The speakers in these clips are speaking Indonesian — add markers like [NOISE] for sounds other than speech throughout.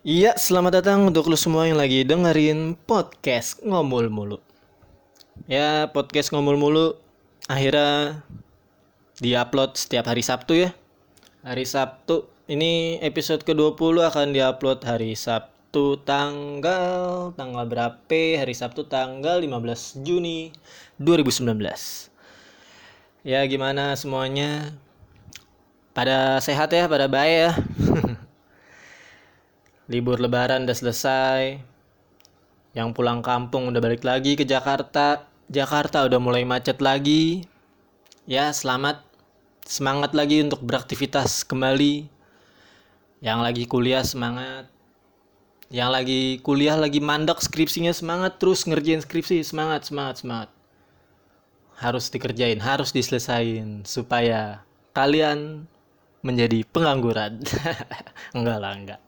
Iya, selamat datang untuk lu semua yang lagi dengerin podcast ngomul mulu. Ya, podcast ngomul mulu akhirnya diupload setiap hari Sabtu ya. Hari Sabtu ini episode ke-20 akan diupload hari Sabtu tanggal tanggal berapa? Hari Sabtu tanggal 15 Juni 2019. Ya, gimana semuanya? Pada sehat ya, pada baik ya. Libur lebaran udah selesai. Yang pulang kampung udah balik lagi ke Jakarta. Jakarta udah mulai macet lagi. Ya selamat. Semangat lagi untuk beraktivitas kembali. Yang lagi kuliah semangat. Yang lagi kuliah lagi mandek skripsinya semangat. Terus ngerjain skripsi semangat semangat semangat. Harus dikerjain harus diselesain supaya kalian menjadi pengangguran. [LAUGHS] Enggak lah enggak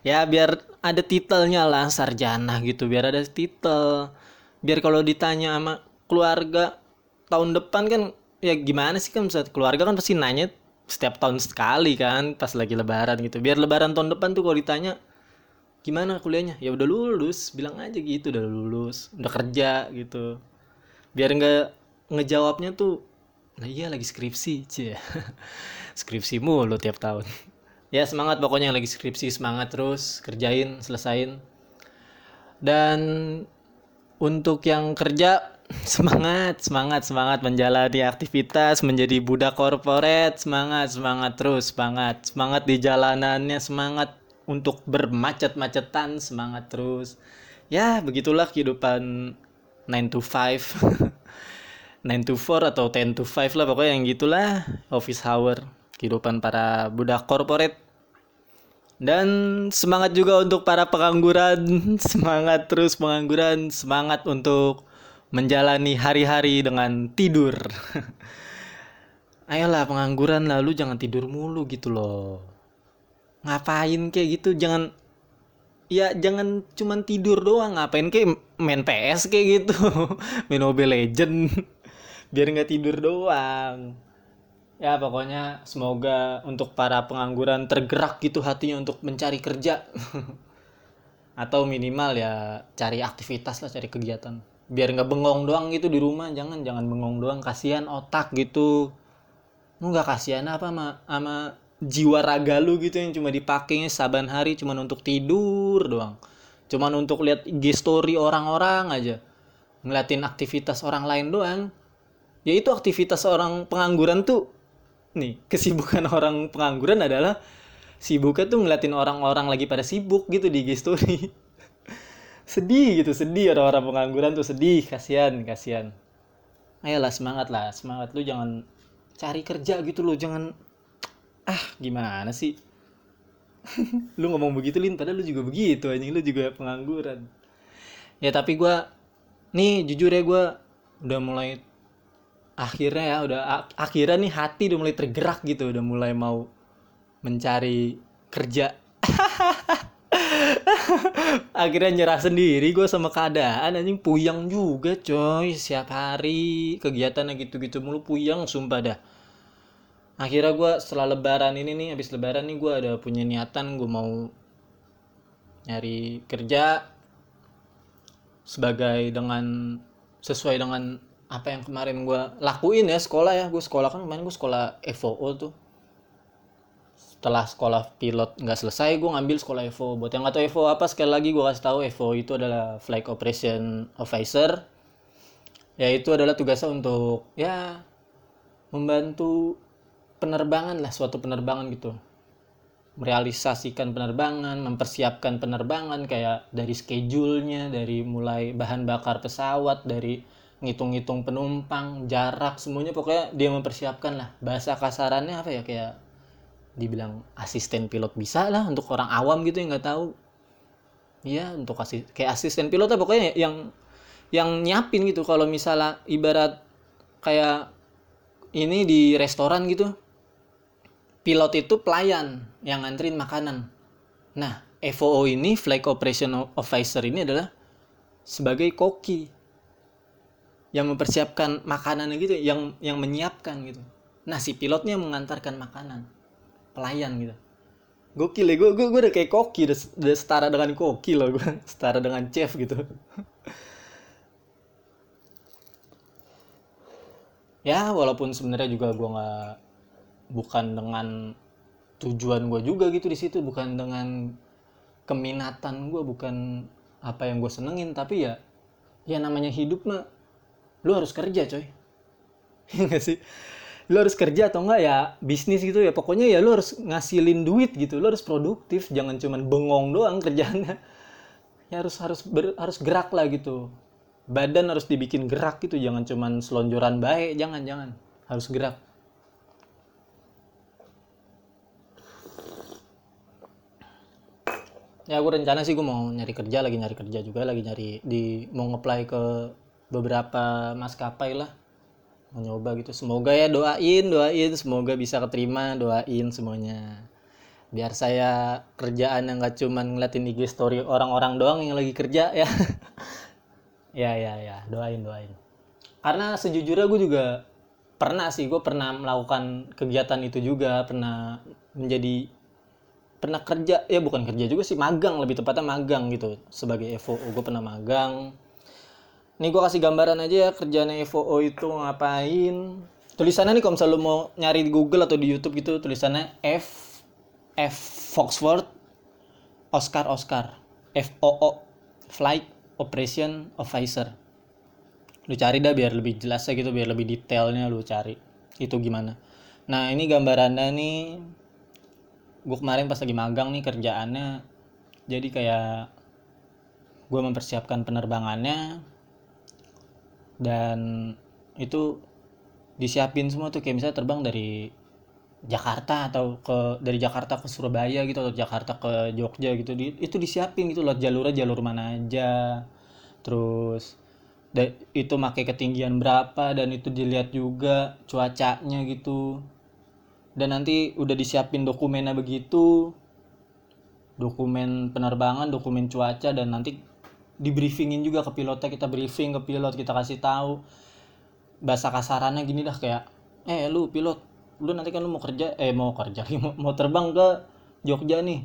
ya biar ada titelnya lah sarjana gitu. Biar ada titel. Biar kalau ditanya sama keluarga tahun depan kan ya gimana sih kan saat keluarga kan pasti nanya setiap tahun sekali kan pas lagi lebaran gitu. Biar lebaran tahun depan tuh kalau ditanya gimana kuliahnya? Ya udah lulus bilang aja gitu udah lulus udah kerja gitu. Biar nggak ngejawabnya tuh nah iya lagi skripsi cie. [LAUGHS] Skripsi mulu tiap tahun ya semangat pokoknya yang lagi skripsi semangat terus kerjain selesain. Dan untuk yang kerja [LAUGHS] semangat semangat semangat menjalani aktivitas menjadi budak korporat semangat semangat terus semangat. Semangat di jalanannya semangat untuk bermacet-macetan semangat terus. Ya begitulah kehidupan 9 to 5 9 [LAUGHS] to 4 atau 10 to 5 lah pokoknya yang gitulah office hour kehidupan para budak korporat. Dan semangat juga untuk para pengangguran. [LAUGHS] Semangat terus pengangguran semangat untuk menjalani hari-hari dengan tidur. [LAUGHS] Ayolah pengangguran lalu jangan tidur mulu gitu loh. Ngapain kayak gitu? Jangan ya jangan cuman tidur doang. Ngapain kayak main PS kayak gitu? [LAUGHS] Main Mobile Legend. Biar nggak tidur doang ya pokoknya semoga untuk para pengangguran tergerak gitu hatinya untuk mencari kerja. [LAUGHS] Atau minimal ya cari aktivitas lah cari kegiatan. Biar nggak bengong doang gitu di rumah. Jangan jangan bengong doang. Kasihan otak gitu. Lu nggak kasihan apa sama sama jiwa raga lu gitu yang cuma dipakainya saban hari cuma untuk tidur doang. Cuman untuk lihat IG story orang-orang aja. Ngeliatin aktivitas orang lain doang. Ya itu aktivitas orang pengangguran tuh nih kesibukan [LAUGHS] orang pengangguran adalah sibuknya tuh ngeliatin orang-orang lagi pada sibuk gitu di IG [LAUGHS] sedih gitu sedih orang-orang pengangguran tuh sedih kasihan kasihan. Ayolah semangat lah semangat. Lu jangan cari kerja gitu lo jangan ah gimana sih? [LAUGHS] Lu ngomong begitu lin padahal lu juga begitu anjing lu juga pengangguran. Ya tapi gua nih jujur ya gua udah mulai akhirnya ya udah akhirnya nih hati udah mulai tergerak gitu udah mulai mau mencari kerja. [LAUGHS] Akhirnya nyerah sendiri gue sama keadaan anjing puyang juga coy. Siap hari kegiatannya gitu-gitu mulu puyang sumpah dah. Akhirnya gue setelah lebaran ini nih habis lebaran nih gue ada punya niatan gue mau nyari kerja sebagai dengan sesuai dengan apa yang kemarin gue lakuin ya sekolah ya. Gue sekolah kan kemarin gue sekolah FOO tuh. Setelah sekolah pilot nggak selesai gue ngambil sekolah FO buat yang nggak tahu FO apa sekali lagi gue kasih tahu FO itu adalah flight operation officer. Yaitu adalah tugasnya untuk ya membantu penerbangan lah suatu penerbangan gitu. Merealisasikan penerbangan mempersiapkan penerbangan kayak dari schedule-nya dari mulai bahan bakar pesawat dari ngitung-ngitung penumpang, jarak, semuanya pokoknya dia mempersiapkan lah. Bahasa kasarannya apa ya kayak dibilang asisten pilot bisa lah untuk orang awam gitu yang nggak tahu. Iya untuk kasih kayak asisten pilot lah pokoknya yang yang nyiapin gitu kalau misalnya ibarat kayak ini di restoran gitu pilot itu pelayan yang nganterin makanan nah FOO ini flight operation officer ini adalah sebagai koki yang mempersiapkan makanan gitu yang yang menyiapkan gitu. Nah si pilotnya mengantarkan makanan pelayan gitu. Gokil ya gue gue udah kayak koki udah, udah setara dengan koki loh gue [LAUGHS] setara dengan chef gitu. [LAUGHS] Ya walaupun sebenarnya juga gue nggak bukan dengan tujuan gue juga gitu di situ bukan dengan keminatan gue bukan apa yang gue senengin tapi ya ya namanya hidup mah lu harus kerja coy. [LAUGHS] Iya gak sih? Lu harus kerja atau enggak ya bisnis gitu ya. Pokoknya ya lu harus ngasilin duit gitu. Lu harus produktif. Jangan cuman bengong doang kerjanya ya harus harus ber, harus gerak lah gitu. Badan harus dibikin gerak gitu. Jangan cuman selonjoran baik. Jangan jangan. Harus gerak. Ya gue rencana sih gue mau nyari kerja lagi nyari kerja juga lagi nyari di mau ngeplay ke beberapa maskapai lah mau gitu. Semoga ya doain doain. Semoga bisa keterima doain semuanya. Biar saya kerjaan yang gak cuman ngeliatin IG story orang-orang doang yang lagi kerja ya. [LAUGHS] Ya ya ya. Doain doain. Karena sejujurnya gue juga pernah sih gue pernah melakukan kegiatan itu juga. Pernah menjadi pernah kerja. Ya bukan kerja juga sih magang. Lebih tepatnya magang gitu. Sebagai FOO gue pernah magang ini gue kasih gambaran aja ya kerjaan FOO itu ngapain? Tulisannya nih kalau misalnya lu mau nyari di Google atau di YouTube gitu tulisannya F F Foxford Oscar Oscar. FOO Flight Operation Officer. Lu cari dah biar lebih jelas ya gitu biar lebih detailnya lu cari itu gimana. Nah ini gambarannya nih gue kemarin pas lagi magang nih kerjaannya jadi kayak gue mempersiapkan penerbangannya dan itu disiapin semua tuh kayak misalnya terbang dari Jakarta atau ke dari Jakarta ke Surabaya gitu atau Jakarta ke Jogja gitu di, itu disiapin gitu loh jalurnya jalur mana aja. Terus da, itu pakai ketinggian berapa dan itu dilihat juga cuacanya gitu. Dan nanti udah disiapin dokumennya begitu dokumen penerbangan dokumen cuaca dan nanti di briefingin juga ke pilotnya kita briefing ke pilot kita kasih tahu. Bahasa kasarannya gini dah kayak eh lu pilot lu nanti kan lu mau kerja eh mau kerja [LAUGHS] mau, terbang ke Jogja nih.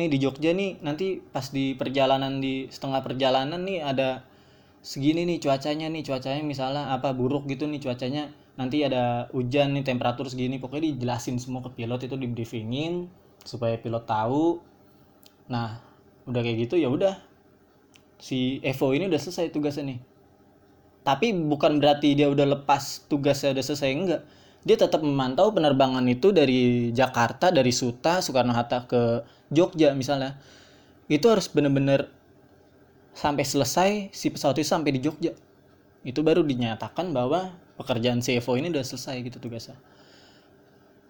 Nih di Jogja nih nanti pas di perjalanan di setengah perjalanan nih ada segini nih cuacanya nih cuacanya misalnya apa buruk gitu nih cuacanya nanti ada hujan nih temperatur segini. Pokoknya dijelasin semua ke pilot itu di briefingin supaya pilot tahu. Nah udah kayak gitu ya udah si Evo ini udah selesai tugasnya nih. Tapi bukan berarti dia udah lepas tugasnya udah selesai enggak. Dia tetap memantau penerbangan itu dari Jakarta dari Suta Soekarno Hatta ke Jogja misalnya. Itu harus bener-bener sampai selesai si pesawat itu sampai di Jogja. Itu baru dinyatakan bahwa pekerjaan CFO ini udah selesai gitu tugasnya.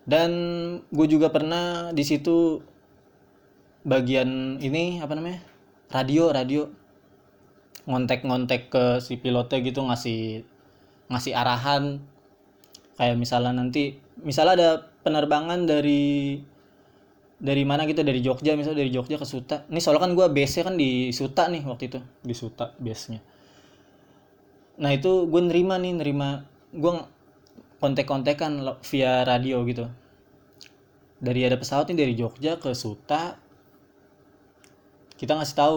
Dan gue juga pernah di situ bagian ini apa namanya radio radio ngontek-ngontek ke si pilotnya gitu ngasih ngasih arahan. Kayak misalnya nanti misalnya ada penerbangan dari dari mana gitu dari Jogja misalnya dari Jogja ke Suta. Ini soalnya kan gue base kan di Suta nih waktu itu. Di Suta base nya nah itu gue nerima nih nerima gue kontek-kontekan via radio gitu. Dari ada pesawat nih dari Jogja ke Suta kita ngasih tahu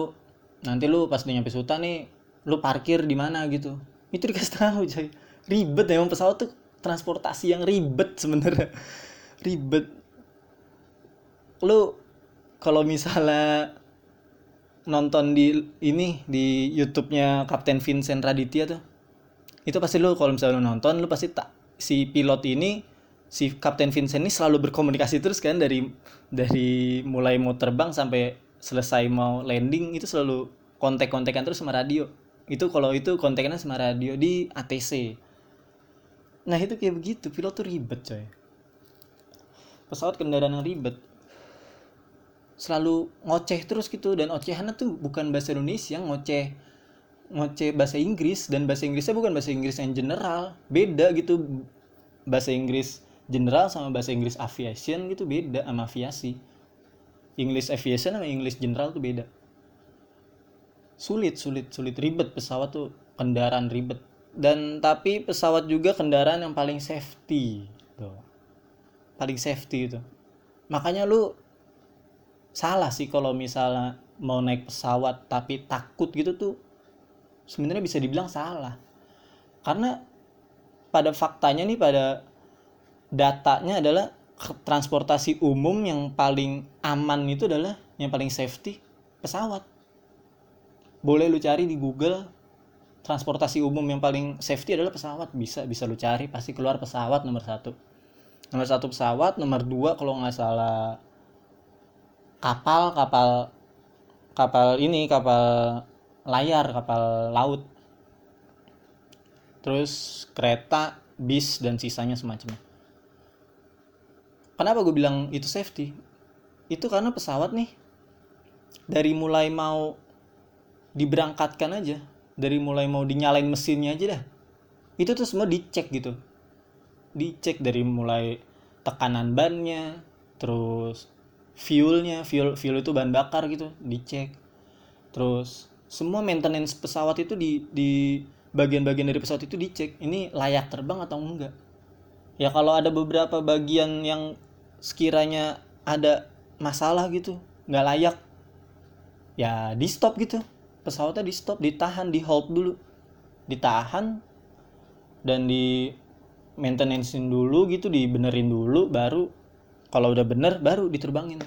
nanti lu pas udah nyampe Suta nih lu parkir di mana gitu. Itu dikasih tahu coy. Ribet emang pesawat tuh transportasi yang ribet sebenarnya. [LAUGHS] Ribet. Lu kalau misalnya nonton di ini di YouTube-nya Kapten Vincent Raditya tuh itu pasti lu kalau misalnya lu nonton lu pasti tak si pilot ini si Kapten Vincent ini selalu berkomunikasi terus kan dari dari mulai mau terbang sampai selesai mau landing itu selalu kontek-kontekan terus sama radio. Itu kalau itu kontekannya sama radio di ATC nah itu kayak begitu. Pilot tuh ribet coy. Pesawat kendaraan yang ribet. Selalu ngoceh terus gitu dan ocehannya tuh bukan bahasa Indonesia ngoceh ngoceh bahasa Inggris dan bahasa Inggrisnya bukan bahasa Inggris yang general. Beda gitu. Bahasa Inggris general sama bahasa Inggris aviation gitu beda sama aviasi English aviation sama English general tuh beda. Sulit sulit sulit. Ribet pesawat tuh kendaraan ribet. Dan tapi pesawat juga kendaraan yang paling safety tuh paling safety itu. Makanya lu salah sih kalau misalnya mau naik pesawat tapi takut gitu tuh sebenarnya bisa dibilang salah. Karena pada faktanya nih pada datanya adalah transportasi umum yang paling aman itu adalah yang paling safety pesawat. Boleh lu cari di Google transportasi umum yang paling safety adalah pesawat. Bisa bisa lu cari pasti keluar pesawat nomor satu. Nomor satu pesawat nomor dua kalau nggak salah kapal kapal kapal ini kapal layar kapal laut. Terus kereta bis dan sisanya semacamnya kenapa gue bilang itu safety? Itu karena pesawat nih dari mulai mau diberangkatkan aja dari mulai mau dinyalain mesinnya aja dah. Itu tuh semua dicek gitu. Dicek dari mulai tekanan bannya terus fuelnya fuel fuel itu bahan bakar gitu dicek. Terus semua maintenance pesawat itu di di bagian-bagian dari pesawat itu dicek ini layak terbang atau enggak. Ya kalau ada beberapa bagian yang sekiranya ada masalah gitu nggak layak ya di stop gitu. Pesawatnya di stop ditahan di hold dulu. Ditahan dan di maintenancein dulu gitu dibenerin dulu baru kalau udah bener baru diterbangin.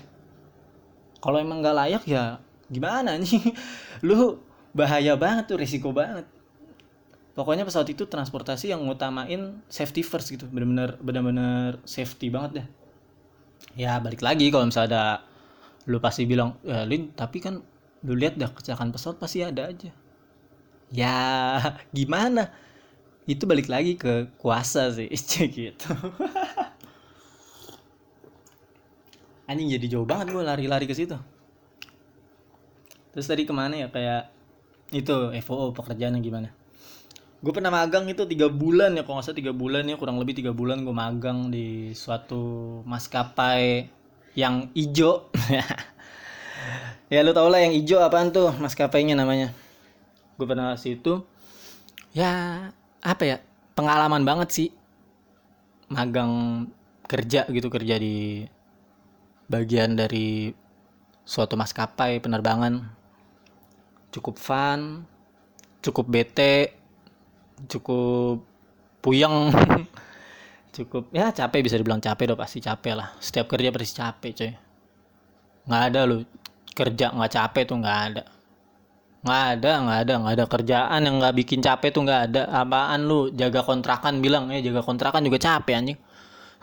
Kalau emang nggak layak ya gimana nih? [LAUGHS] Lu bahaya banget tuh risiko banget. Pokoknya pesawat itu transportasi yang ngutamain safety first gitu. Bener-bener bener-bener safety banget deh ya balik lagi kalau misalnya ada lu pasti bilang ya Lin tapi kan lu lihat dah kecelakaan pesawat pasti ada aja. Ya [LAUGHS] gimana? Itu balik lagi ke kuasa sih [LAUGHS] gitu. [LAUGHS] Anjing jadi jauh banget gue lari-lari ke situ. Terus tadi ke mana ya? Kayak itu FOO pekerjaannya gimana gue pernah magang itu tiga bulan ya kalau nggak salah tiga bulan ya kurang lebih tiga bulan gue magang di suatu maskapai yang ijo. [LAUGHS] Ya lu tau lah yang ijo apaan tuh maskapainya namanya? Gue pernah situ. Ya apa ya pengalaman banget sih. Magang kerja gitu kerja di bagian dari suatu maskapai penerbangan. Cukup fun cukup bete cukup puyeng. [LAUGHS] Cukup ya capek bisa dibilang capek dong pasti capek lah. Setiap kerja pasti capek coy. Nggak ada lu kerja nggak capek tuh nggak ada. Nggak ada nggak ada nggak ada kerjaan yang nggak bikin capek tuh nggak ada. Apaan lu jaga kontrakan bilang ya jaga kontrakan juga capek anjing.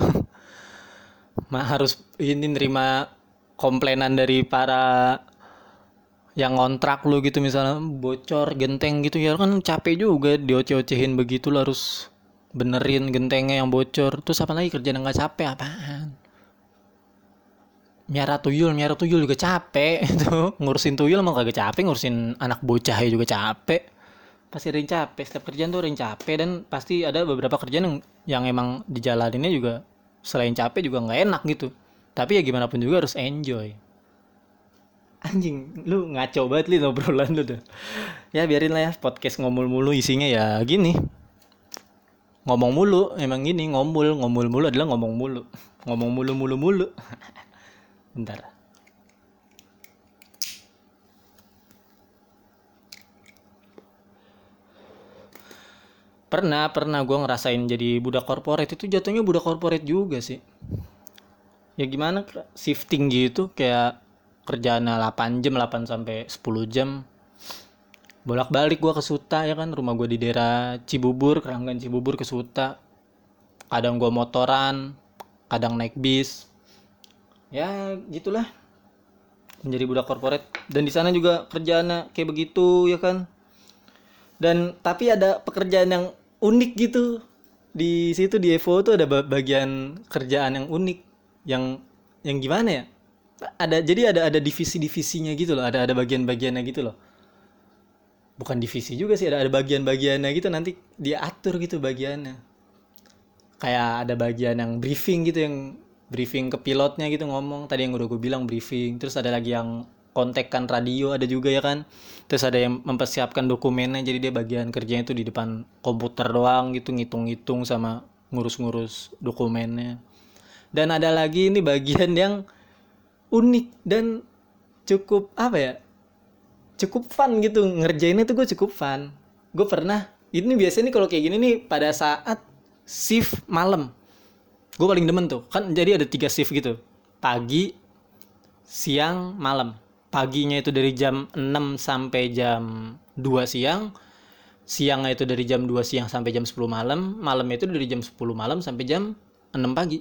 [LAUGHS] Mah harus ini nerima komplainan dari para yang ngontrak lu gitu misalnya bocor genteng gitu ya kan capek juga dioceh-ocehin begitu lu harus benerin gentengnya yang bocor. Terus apa lagi kerjaan nggak capek? Apaan? Miara tuyul miara tuyul juga capek. [LAUGHS] Itu ngurusin tuyul emang kagak capek ngurusin anak bocah juga capek. Pasti yang capek setiap kerjaan tuh yang capek. Dan pasti ada beberapa kerjaan yang yang emang dijalaninnya juga selain capek juga nggak enak gitu. Tapi ya gimana pun juga harus enjoy anjing lu ngaco banget li obrolan lu tuh. Ya biarin lah ya podcast ngomul mulu isinya ya gini. Ngomong mulu emang gini ngomul ngomul mulu adalah ngomong mulu. Ngomong mulu mulu mulu. [LAUGHS] Bentar. Pernah pernah gue ngerasain jadi budak korporat. Itu jatuhnya budak korporat juga sih. Ya gimana shifting gitu kayak kerjaan 8 jam 8 sampai 10 jam. Bolak-balik gue ke Suta ya kan? Rumah gue di daerah Cibubur keranggan Cibubur ke Suta. Kadang gue motoran kadang naik bis. Ya gitulah. Menjadi budak korporat. Dan di sana juga kerjaannya kayak begitu ya kan? Dan tapi ada pekerjaan yang unik gitu. Di situ di Evo tuh ada bagian kerjaan yang unik. Yang yang gimana ya ada jadi ada ada divisi-divisinya gitu loh. Ada ada bagian-bagiannya gitu loh. Bukan divisi juga sih ada ada bagian-bagiannya gitu. Nanti dia atur gitu bagiannya. Kayak ada bagian yang briefing gitu yang briefing ke pilotnya gitu ngomong. Tadi yang udah gue bilang briefing. Terus ada lagi yang kontekkan radio ada juga ya kan. Terus ada yang mempersiapkan dokumennya jadi dia bagian kerjanya itu di depan komputer doang gitu ngitung-ngitung sama ngurus-ngurus dokumennya. Dan ada lagi ini bagian yang unik dan cukup apa ya cukup fun gitu. Ngerjainnya tuh gue cukup fun. Gue pernah ini biasanya nih kalau kayak gini nih pada saat shift malam gue paling demen tuh. Kan jadi ada tiga shift gitu. Pagi siang malam. Paginya itu dari jam 6 sampai jam 2 siang siangnya itu dari jam 2 siang sampai jam 10 malam malamnya itu dari jam 10 malam sampai jam 6 pagi.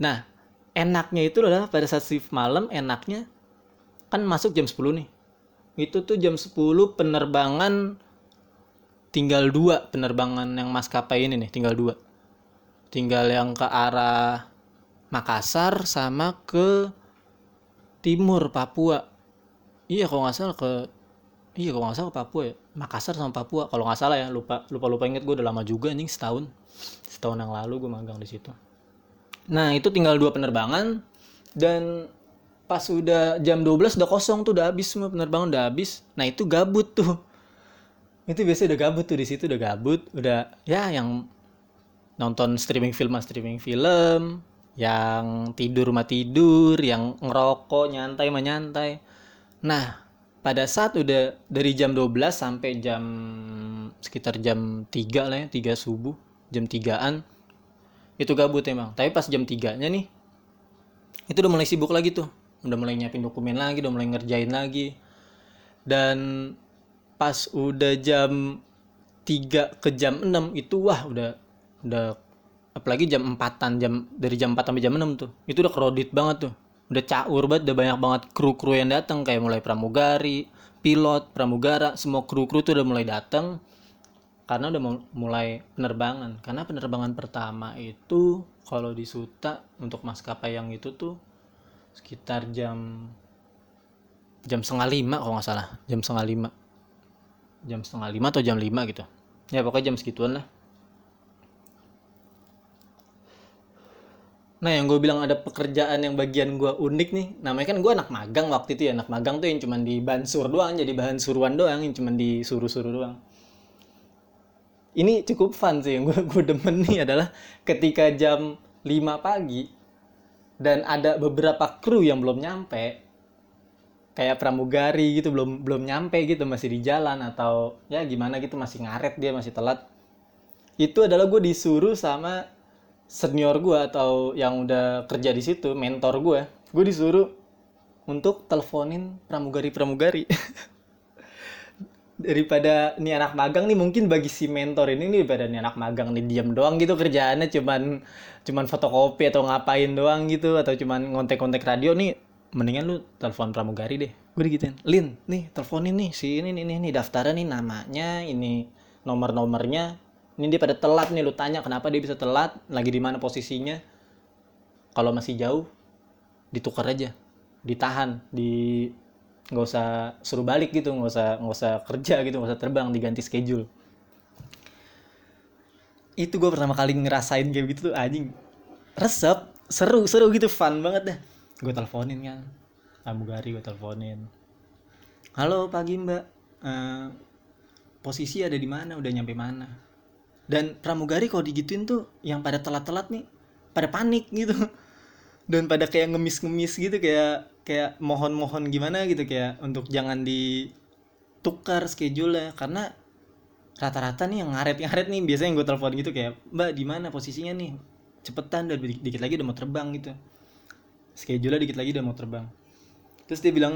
Nah enaknya itu adalah pada saat shift malam enaknya kan masuk jam 10 nih. Itu tuh jam 10 penerbangan tinggal dua penerbangan yang maskapai ini nih tinggal dua. Tinggal yang ke arah Makassar sama ke timur Papua. Iya kalau nggak salah ke iya kalau nggak salah ke Papua ya. Makassar sama Papua kalau nggak salah ya lupa lupa lupa inget gue udah lama juga nih setahun. Setahun yang lalu gue magang di situ nah itu tinggal dua penerbangan dan pas udah jam 12 udah kosong tuh udah habis semua penerbangan udah habis. Nah itu gabut tuh. [LAUGHS] Itu biasanya udah gabut tuh di situ udah gabut udah ya yang nonton streaming film streaming film yang tidur mah tidur yang ngerokok nyantai mah nyantai. Nah pada saat udah dari jam 12 sampai jam sekitar jam 3 lah ya 3 subuh jam 3an itu gabut emang. Tapi pas jam 3 nya nih itu udah mulai sibuk lagi tuh. Udah mulai nyiapin dokumen lagi udah mulai ngerjain lagi. Dan pas udah jam 3 ke jam 6 itu wah udah udah apalagi jam 4-an jam dari jam 4 sampai jam 6 tuh itu udah kredit banget tuh. Udah caur banget udah banyak banget kru-kru yang datang kayak mulai pramugari pilot pramugara semua kru-kru tuh udah mulai datang karena udah mulai penerbangan. Karena penerbangan pertama itu kalau di Suta untuk maskapai yang itu tuh sekitar jam jam setengah lima kalau nggak salah. Jam setengah lima. Jam setengah lima atau jam lima gitu. Ya pokoknya jam segituan lah. Nah yang gue bilang ada pekerjaan yang bagian gue unik nih namanya kan gue anak magang waktu itu ya. Anak magang tuh yang cuma di bansur doang jadi bahan suruhan doang yang cuma disuruh-suruh doang ini cukup fun sih. [LAUGHS] Yang gue gue demen nih adalah ketika jam 5 pagi dan ada beberapa kru yang belum nyampe. Kayak pramugari gitu belum belum nyampe gitu masih di jalan atau ya gimana gitu masih ngaret dia masih telat. Itu adalah gue disuruh sama senior gue atau yang udah kerja di situ mentor gue gue disuruh untuk teleponin pramugari pramugari [LAUGHS] daripada nih anak magang nih mungkin bagi si mentor ini nih daripada nih anak magang nih diam doang gitu kerjaannya cuman cuman fotokopi atau ngapain doang gitu atau cuman ngontek-ngontek radio nih mendingan lu telepon pramugari deh. Gue digituin. Lin nih teleponin nih si ini nih nih daftarnya nih namanya ini nomor-nomornya ini dia pada telat nih lu tanya kenapa dia bisa telat lagi di mana posisinya. Kalau masih jauh ditukar aja ditahan di nggak usah suruh balik gitu nggak usah nggak usah kerja gitu nggak usah terbang diganti schedule. Itu gue pertama kali ngerasain kayak gitu tuh anjing. Resep seru seru gitu fun banget deh gue teleponin kan. Pramugari gue teleponin. Halo pagi mbak. Uh, posisi ada di mana? Udah nyampe mana? Dan pramugari kalau digituin tuh yang pada telat-telat nih pada panik gitu. [LAUGHS] Dan pada kayak ngemis-ngemis gitu kayak kayak mohon-mohon gimana gitu kayak untuk jangan ditukar schedule ya karena rata-rata nih yang ngaret-ngaret nih biasanya yang gue telepon gitu kayak mbak di mana posisinya nih? Cepetan dan dikit lagi udah mau terbang gitu. Schedule dikit lagi udah mau terbang. Terus dia bilang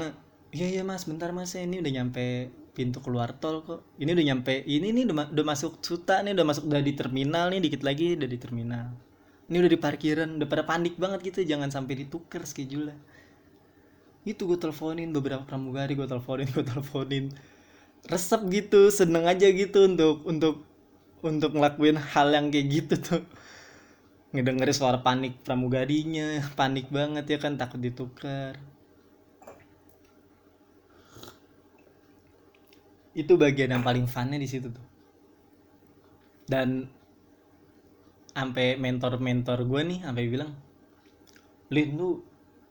iya iya mas bentar mas ini udah nyampe pintu keluar tol kok. Ini udah nyampe ini nih udah, udah masuk suta nih udah masuk udah di terminal nih dikit lagi udah di terminal. Ini udah di parkiran udah pada panik banget gitu jangan sampai ditukar schedule itu gue teleponin beberapa pramugari gue teleponin [LAUGHS] gue teleponin. Resep gitu seneng aja gitu untuk untuk untuk ngelakuin hal yang kayak gitu tuh. Ngedengerin suara panik pramugarinya panik banget ya kan takut ditukar. Itu bagian yang paling funnya di situ tuh. Dan sampai mentor-mentor gue nih sampai bilang Lin lu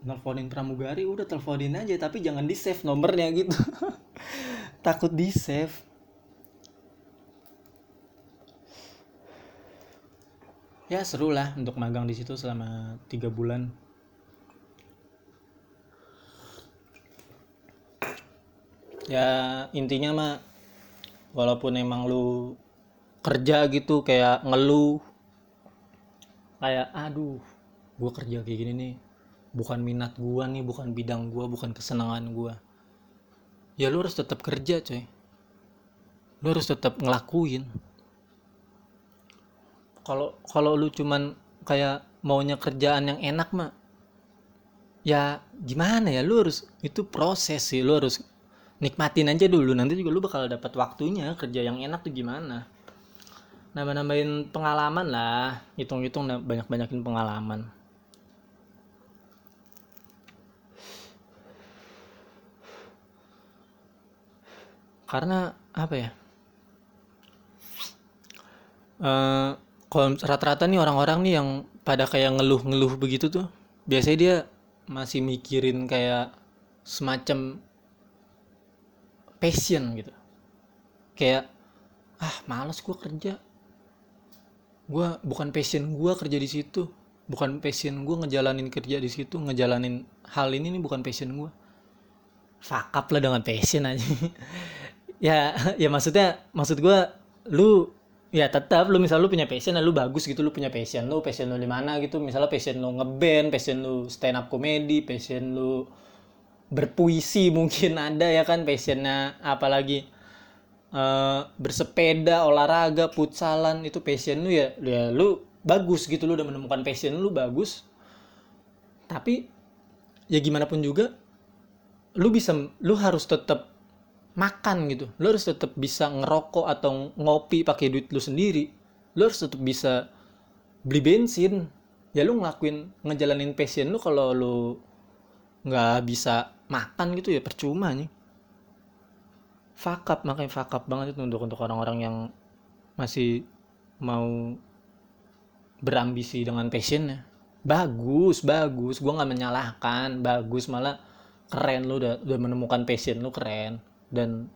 nelfonin pramugari udah teleponin aja tapi jangan di save nomornya gitu. [LAUGHS] Takut di save ya seru lah untuk magang di situ selama tiga bulan. Ya intinya mah walaupun emang lu kerja gitu kayak ngeluh kayak aduh gua kerja kayak gini nih bukan minat gua nih bukan bidang gua bukan kesenangan gua. Ya lu harus tetap kerja coy. Lu harus tetap ngelakuin. Kalau kalau lu cuman kayak maunya kerjaan yang enak mah ya gimana ya? Lu harus itu proses sih. Lu harus nikmatin aja dulu. Nanti juga lu bakal dapat waktunya. Kerja yang enak tuh gimana? Nambah-nambahin pengalaman lah. Hitung-hitung banyak-banyakin pengalaman karena apa ya? Uh, rata-rata nih orang-orang nih yang pada kayak ngeluh-ngeluh begitu tuh biasanya dia masih mikirin kayak semacam passion gitu. Kayak ah males gue kerja. Gue bukan passion gue kerja di situ. Bukan passion gue ngejalanin kerja di situ ngejalanin hal ini nih bukan passion gue fakap lah dengan passion aja [LAUGHS] ya [LAUGHS] ya maksudnya maksud gue lu ya tetap lu misal lu punya passion lu bagus gitu lu punya passion lu passion lu di mana gitu. Misalnya passion lu ngeband passion lu stand up comedy passion lu berpuisi [LAUGHS] mungkin ada ya kan passionnya. Apalagi uh, bersepeda olahraga putsalan itu passion lu ya ya lu bagus gitu lu udah menemukan passion lu bagus. Tapi ya gimana pun juga lu bisa lu harus tetap makan gitu. Lu harus tetap bisa ngerokok atau ngopi pakai duit lu sendiri. Lu harus tetap bisa beli bensin. Ya lu ngelakuin ngejalanin passion lu kalau lu nggak bisa makan gitu ya percuma nih fakap makanya fakap banget itu untuk untuk orang-orang yang masih mau berambisi dengan passionnya. Bagus bagus. Gue nggak menyalahkan. Bagus malah keren. Lu udah udah menemukan passion lu keren dan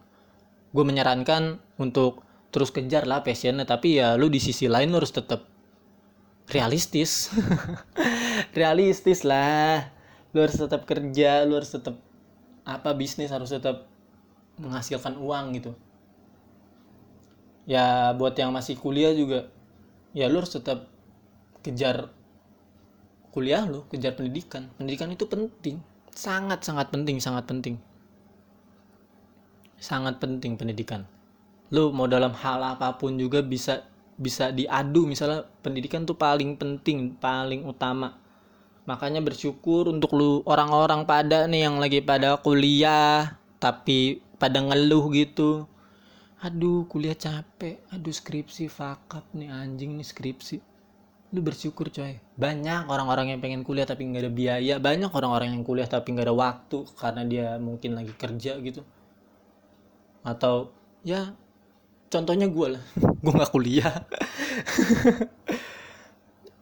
gue menyarankan untuk terus kejar lah passionnya. Tapi ya lu di sisi lain lu harus tetap realistis. [LAUGHS] Realistis lah. Lu harus tetap kerja lu harus tetap apa bisnis harus tetap menghasilkan uang gitu. Ya buat yang masih kuliah juga ya lu harus tetap kejar kuliah lu kejar pendidikan. Pendidikan itu penting. Sangat sangat penting sangat penting sangat penting pendidikan. Lu mau dalam hal apa pun juga bisa bisa diadu. Misalnya pendidikan tuh paling penting paling utama. Makanya bersyukur untuk lu orang-orang pada nih yang lagi pada kuliah tapi pada ngeluh gitu. Aduh kuliah capek. Aduh skripsi fakap nih anjing nih skripsi. Lu bersyukur coy. Banyak orang-orang yang pengen kuliah tapi nggak ada biaya. Banyak orang-orang yang kuliah tapi nggak ada waktu karena dia mungkin lagi kerja gitu atau ya contohnya gue lah. [LAUGHS] Gue nggak kuliah. [LAUGHS]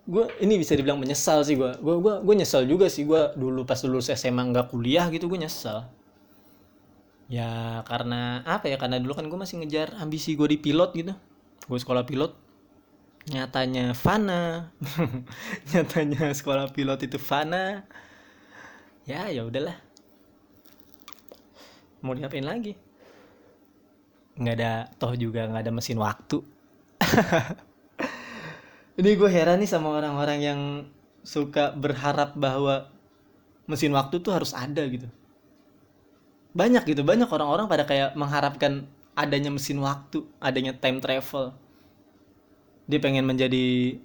Gue ini bisa dibilang menyesal sih gue gue gue gue nyesal juga sih. Gue dulu pas lulus SMA nggak kuliah gitu gue nyesal. Ya karena apa ya karena dulu kan gue masih ngejar ambisi gue di pilot gitu. Gue sekolah pilot. Nyatanya fana. [LAUGHS] Nyatanya sekolah pilot itu fana. Ya ya udahlah. Mau diapain lagi nggak ada toh juga nggak ada mesin waktu. [LAUGHS] Ini gue heran nih sama orang-orang yang suka berharap bahwa mesin waktu tuh harus ada gitu. Banyak gitu banyak orang-orang pada kayak mengharapkan adanya mesin waktu adanya time travel. Dia pengen menjadi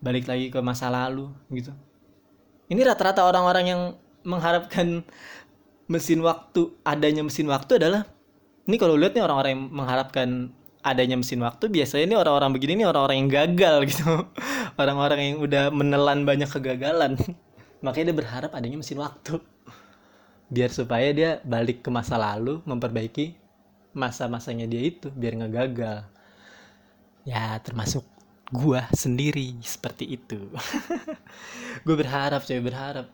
balik lagi ke masa lalu gitu. Ini rata-rata orang-orang yang mengharapkan mesin waktu adanya mesin waktu adalah ini kalau lihat nih orang-orang yang mengharapkan adanya mesin waktu biasanya ini orang-orang begini nih orang-orang yang gagal [LAUGHS] gitu. Orang-orang yang udah menelan banyak kegagalan. [LAUGHS] Makanya dia berharap adanya mesin waktu. Biar supaya dia balik ke masa lalu memperbaiki masa-masanya dia itu biar nggak gagal. Ya termasuk gua sendiri seperti itu. [LAUGHS] Gue berharap saya berharap.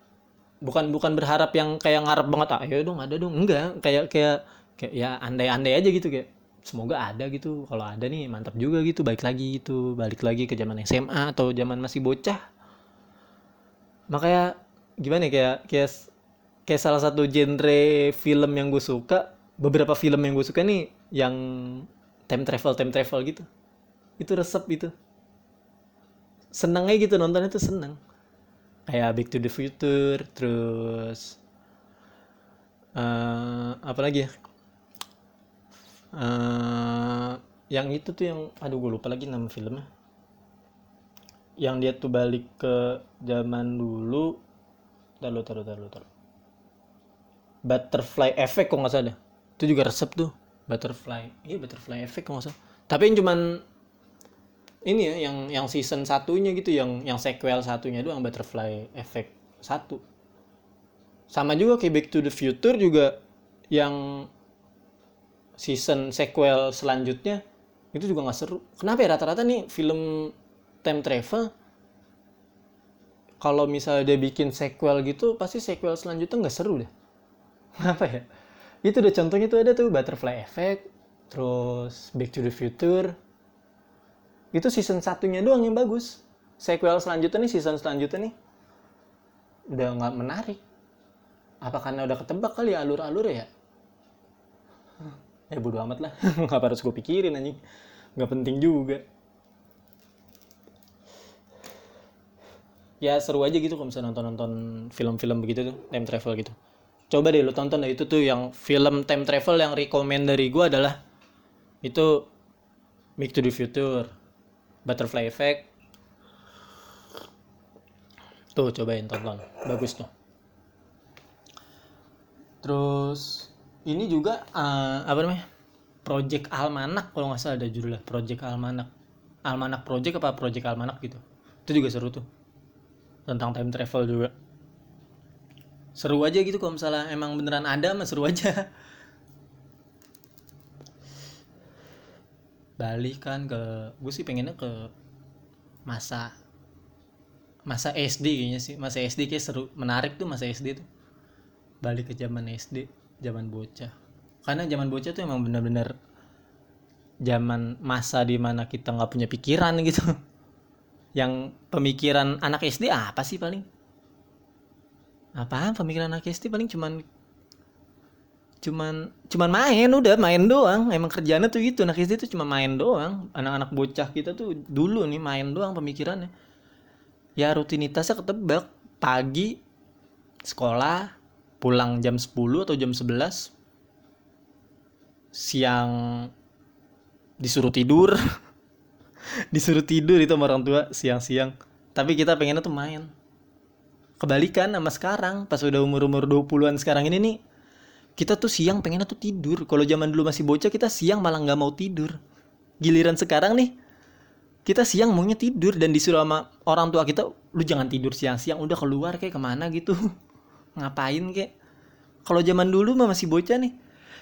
Bukan bukan berharap yang kayak ngarep banget ah ya dong ada dong. Enggak kayak kayak kayak ya andai-andai aja gitu kayak semoga ada gitu. Kalau ada nih mantap juga gitu. Balik lagi gitu. Balik lagi ke zaman SMA atau zaman masih bocah. Makanya gimana ya kayak kayak kayak salah satu genre film yang gue suka beberapa film yang gue suka nih yang time travel time travel gitu. Itu resep itu seneng aja gitu nonton itu seneng. Kayak Back to the Future terus eh apa lagi ya Eh, yang itu tuh yang aduh gue lupa lagi nama filmnya. Yang dia tuh balik ke zaman dulu. Taruh taruh taruh taruh butterfly effect kok nggak salah itu juga resep tuh. Butterfly iya butterfly effect kok nggak salah. Tapi yang cuman ini ya yang yang season satunya gitu yang yang sequel satunya doang butterfly effect satu. Sama juga kayak Back to the Future juga yang season sequel selanjutnya itu juga nggak seru. Kenapa ya? Rata-rata nih film time travel kalau misalnya dia bikin sequel gitu pasti sequel selanjutnya nggak seru deh. [LAUGHS] Kenapa ya? Itu udah contohnya tuh ada tuh butterfly effect terus back to the future. Itu season satunya doang yang bagus. Sequel selanjutnya nih season selanjutnya nih udah nggak menarik. Apa karena udah ketebak kali ya alur-alur ya ya bodo amat lah. [LAUGHS] Nggak harus gue pikirin anjing. Nggak penting juga. Ya seru aja gitu kalau misalnya nonton-nonton film-film begitu tuh time travel gitu. Coba deh lu tonton deh itu tuh yang film time travel yang rekomend dari gue adalah itu Back to the Future Butterfly Effect. Tuh cobain tonton. Bagus tuh. Terus ini juga eh, apa namanya? Project Almanak kalau nggak salah ada judulnya Project Almanak Almanak Project apa Project Almanak gitu. Itu juga seru tuh. Tentang time travel juga. Seru aja gitu kalau misalnya emang beneran ada mah seru aja. [LAUGHS] Balik kan ke gue sih pengennya ke masa masa SD kayaknya sih. Masa SD kayak seru menarik tuh masa SD tuh. Balik ke zaman SD zaman bocah. Karena zaman bocah tuh emang bener-bener zaman masa di mana kita nggak punya pikiran gitu. [LAUGHS] Yang pemikiran anak SD apa sih paling? Apaan pemikiran anak SD paling cuman cuman cuman main udah main doang. Emang kerjanya tuh gitu anak SD tuh cuma main doang. Anak-anak bocah kita tuh dulu nih main doang pemikirannya. Ya rutinitasnya ketebak. Pagi sekolah pulang jam 10 atau jam 11 siang disuruh tidur. [LAUGHS] Disuruh tidur itu sama orang tua siang-siang. Tapi kita pengennya tuh main. Kebalikan sama sekarang pas udah umur-umur 20-an sekarang ini nih kita tuh siang pengennya tuh tidur. Kalau zaman dulu masih bocah kita siang malah nggak mau tidur. Giliran sekarang nih kita siang maunya tidur dan disuruh sama orang tua kita lu jangan tidur siang-siang udah keluar kayak ke mana gitu [LAUGHS] ngapain kayak kalau zaman dulu mah masih bocah nih.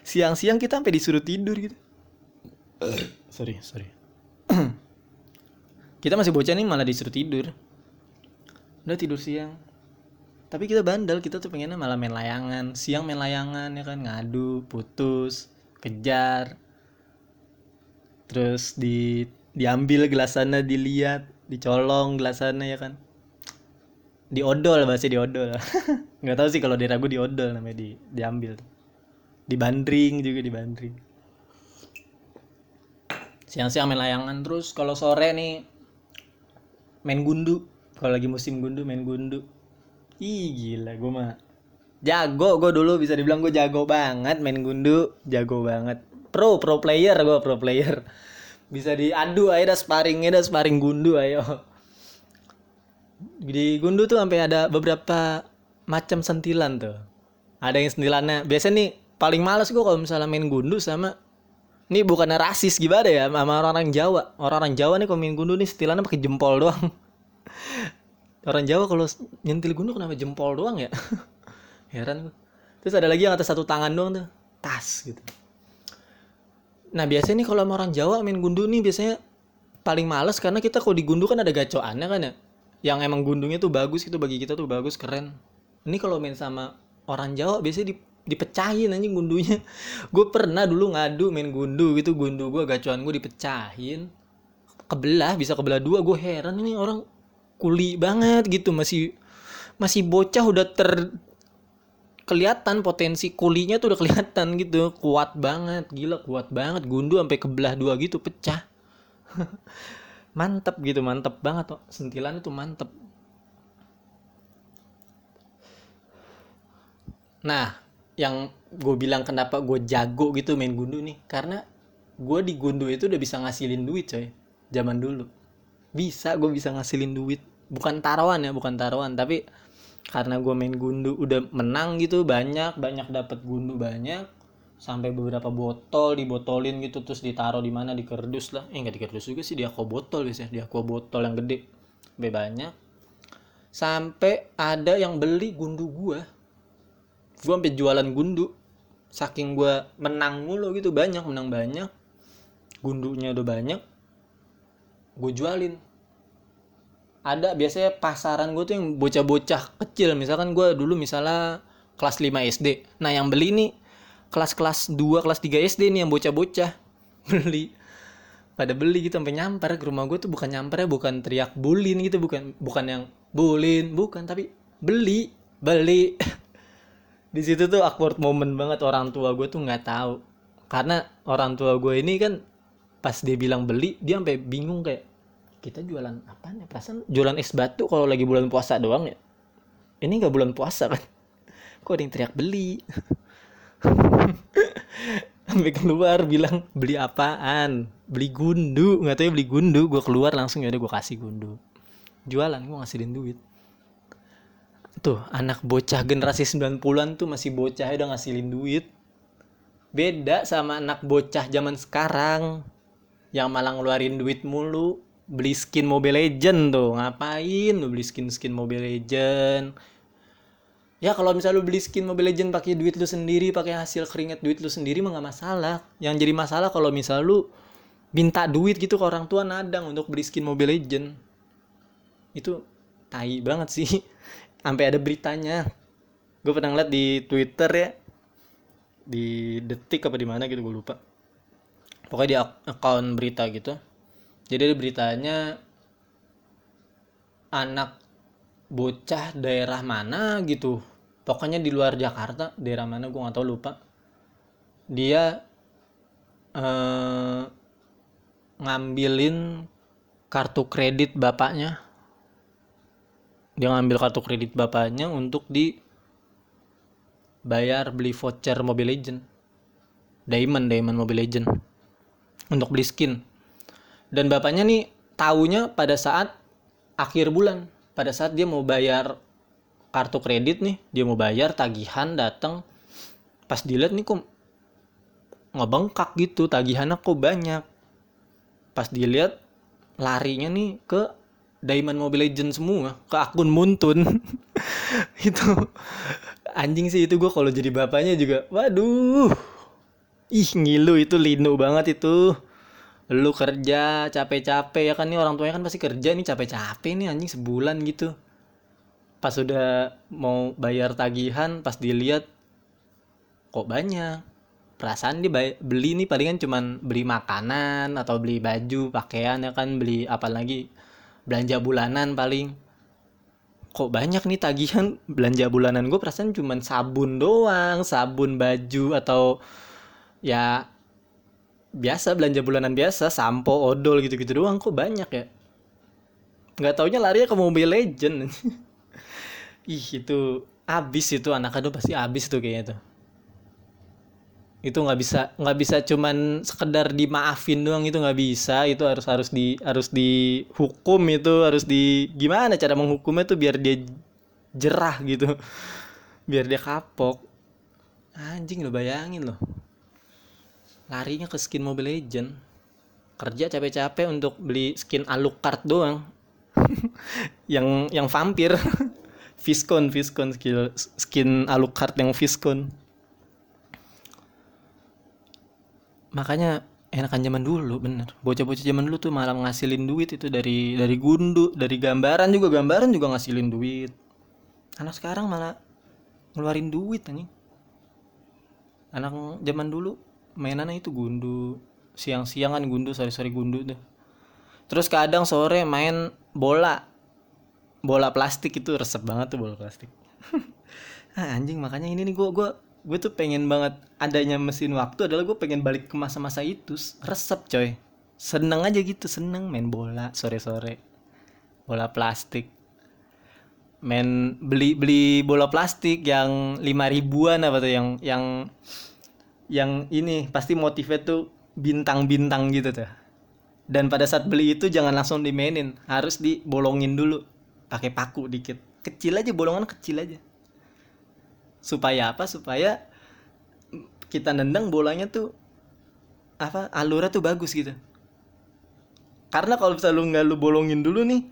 Siang-siang kita sampai disuruh tidur gitu. [COUGHS] Sorry sorry. [COUGHS] Kita masih bocah nih malah disuruh tidur. Udah tidur siang. Tapi kita bandel kita tuh pengennya malah main layangan. Siang main layangan ya kan? Ngadu putus kejar. Terus di diambil gelasannya dilihat dicolong gelasannya ya kan diodol bahasa diodol [LAUGHS] nggak tahu sih kalau di ragu diodol namanya di diambil dibandring juga dibandring siang-siang main layangan terus kalau sore nih main gundu. Kalau lagi musim gundu main gundu. Ih gila gue mah jago. Gue dulu bisa dibilang gue jago banget main gundu. Jago banget. Pro pro player gue pro player. Bisa diadu aja dah sparringnya dah sparring gundu ayo di gundu tuh sampai ada beberapa macam sentilan tuh. Ada yang sentilannya biasanya nih paling males gue kalau misalnya main gundu sama ini bukannya rasis gimana ya sama orang-orang Jawa. Orang-orang Jawa nih kalau main gundu nih sentilannya pakai jempol doang. [LAUGHS] Orang Jawa kalau nyentil gundu kenapa jempol doang ya? [LAUGHS] Heran gue terus ada lagi yang atas satu tangan doang tuh tas gitu. Nah biasanya nih kalau sama orang Jawa main gundu nih biasanya paling males karena kita kalau di gundu kan ada gacoannya kan ya yang emang gundungnya tuh bagus itu bagi kita tuh bagus keren. Ini kalau main sama orang Jawa biasanya di, dipecahin anjing gundunya. [LAUGHS] Gue pernah dulu ngadu main gundu gitu gundu gue gacuan gue dipecahin. Kebelah bisa kebelah dua gue heran ini orang kuli banget gitu masih masih bocah udah ter kelihatan potensi kulinya tuh udah kelihatan gitu. Kuat banget gila kuat banget. Gundu sampai kebelah dua gitu pecah [LAUGHS] mantep gitu mantep banget sentilan itu mantep. Nah yang gue bilang kenapa gue jago gitu main gundu nih karena gue di gundu itu udah bisa ngasilin duit coy. Zaman dulu. Bisa gue bisa ngasilin duit. Bukan taruhan ya bukan taruhan tapi karena gue main gundu udah menang gitu banyak banyak dapat gundu banyak sampai beberapa botol dibotolin gitu terus ditaruh di mana di kerdus lah. Eh nggak di kerdus juga sih di aqua botol biasanya. Di aqua botol yang gede. Sampai banyak. Sampai ada yang beli gundu gue gue sampai jualan gundu. Saking gue menang mulu gitu banyak menang banyak. Gundunya udah banyak. Gue jualin. Ada biasanya pasaran gue tuh yang bocah-bocah kecil. Misalkan gue dulu misalnya kelas 5 SD nah yang beli nih kelas-kelas 2 kelas 3 SD nih yang bocah-bocah. [LAUGHS] Beli. Pada beli gitu sampai nyamper ke rumah gue tuh bukan nyamper ya bukan teriak bulin gitu bukan bukan yang bulin bukan tapi beli beli. [LAUGHS] Di situ tuh awkward moment banget orang tua gue tuh nggak tahu. Karena orang tua gue ini kan pas dia bilang beli dia sampai bingung kayak kita jualan apa nih perasaan jualan es batu kalau lagi bulan puasa doang ya? Ini nggak bulan puasa kan? Kok ada yang teriak beli [LAUGHS] [LAUGHS] sampai keluar bilang beli apaan? Beli gundu. Nggak tahu ya beli gundu. Gue keluar langsung ya udah gue kasih gundu. Jualan gue ngasihin duit. Tuh anak bocah generasi 90-an tuh masih bocah udah ngasilin duit. Beda sama anak bocah zaman sekarang yang malah ngeluarin duit mulu. Beli skin Mobile Legend tuh. Ngapain lu beli skin skin Mobile Legend ya kalau misalnya lu beli skin Mobile Legend pakai duit lu sendiri pakai hasil keringet duit lu sendiri mah gak masalah. Yang jadi masalah kalau misal lu minta duit gitu ke orang tua nadang untuk beli skin Mobile Legend itu tai banget sih. [LAUGHS] Sampai ada beritanya. Gue pernah ngeliat di Twitter ya. Di detik apa di mana gitu gue lupa. Pokoknya di akun berita gitu. Jadi ada beritanya anak bocah daerah mana gitu. Pokoknya di luar Jakarta daerah mana gue nggak tahu lupa. Dia eh, ngambilin kartu kredit bapaknya. Dia ngambil kartu kredit bapaknya untuk di bayar beli voucher Mobile Legend. Diamond Diamond Mobile Legend. Untuk beli skin. Dan bapaknya nih taunya pada saat akhir bulan pada saat dia mau bayar kartu kredit nih dia mau bayar tagihan datang pas dilihat nih kok ngebengkak gitu tagihannya kok banyak. Pas dilihat larinya nih ke Diamond Mobile Legend semua ke akun Muntun. [LAUGHS] Itu anjing sih itu gue kalau jadi bapaknya juga waduh ih ngilu itu linu banget itu lu kerja capek-capek ya kan? Nih orang tuanya kan pasti kerja nih capek-capek nih anjing sebulan gitu. Pas sudah mau bayar tagihan pas dilihat kok banyak? Perasaan dia beli nih palingan cuman beli makanan atau beli baju pakaian ya kan? Beli apa lagi? Belanja bulanan paling. Kok banyak nih tagihan [LAUGHS] belanja bulanan gue perasaan cuman sabun doang sabun baju atau ya biasa belanja bulanan biasa sampo odol gitu-gitu doang kok banyak ya. Nggak taunya lari ke Mobile Legend. [LAUGHS] Ih itu abis itu anak aduh pasti abis tuh kayaknya tuh. Itu nggak bisa nggak bisa cuman sekedar dimaafin doang itu nggak bisa. Itu harus harus di harus dihukum itu harus di gimana cara menghukumnya tuh biar dia jerah gitu. [LAUGHS] Biar dia kapok. Anjing lo bayangin loh larinya ke skin Mobile Legend. Kerja capek-capek untuk beli skin Alucard doang. [LAUGHS] Yang yang vampir. [LAUGHS] Viscon Viscon skill skin Alucard yang Viscon. Makanya enakan zaman dulu bener. Bocah-bocah zaman dulu tuh malah ngasilin duit itu dari dari gundu dari gambaran juga. Gambaran juga ngasilin duit. Anak sekarang malah ngeluarin duit nih anak zaman dulu mainannya itu gundu. Siang-siangan gundu sore-sore gundu tuh terus kadang sore main bola. Bola plastik itu resep banget tuh bola plastik. [LAUGHS] Ah, anjing makanya ini nih gue gue gue tuh pengen banget adanya mesin waktu adalah gue pengen balik ke masa-masa itu. Resep coy. Seneng aja gitu seneng main bola sore-sore. Bola plastik. Main beli beli bola plastik yang lima ribuan apa tuh yang yang yang ini pasti motifnya tuh bintang-bintang gitu tuh. Dan pada saat beli itu jangan langsung dimainin harus dibolongin dulu. Pakai paku dikit. Kecil aja bolongan kecil aja. Supaya apa? Supaya kita nendang bolanya tuh apa alurnya tuh bagus gitu. Karena kalau misalnya lu nggak lu bolongin dulu nih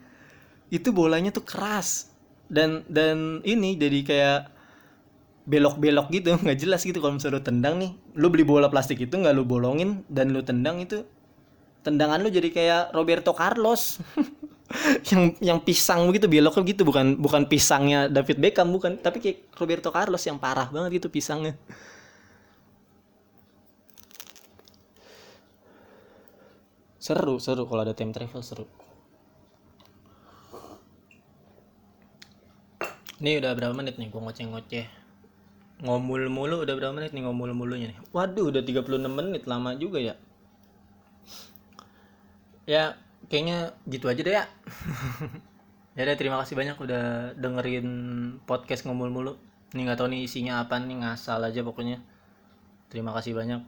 itu bolanya tuh keras. Dan dan ini jadi kayak belok-belok gitu [LAUGHS] nggak jelas gitu. Kalau misalnya lu tendang nih lu beli bola plastik itu nggak lu bolongin dan lu tendang itu tendangan lu jadi kayak Roberto Carlos. [LAUGHS] Yang yang pisang begitu beloknya gitu bukan bukan pisangnya David Beckham bukan. Tapi kayak Roberto Carlos yang parah banget gitu pisangnya. Seru seru kalau ada time travel seru. Ini udah berapa menit nih? Gua ngoceh-ngoceh ngomul mulu udah berapa menit nih ngomul mulunya nih? Waduh udah 36 menit lama juga ya. Ya kayaknya gitu aja deh ya. [LAUGHS] Ya deh terima kasih banyak udah dengerin podcast ngomul mulu. Ini nggak tahu nih isinya apa nih ngasal aja pokoknya. Terima kasih banyak.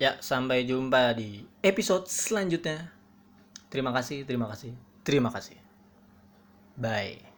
Ya sampai jumpa di episode selanjutnya. Terima kasih terima kasih terima kasih. Bye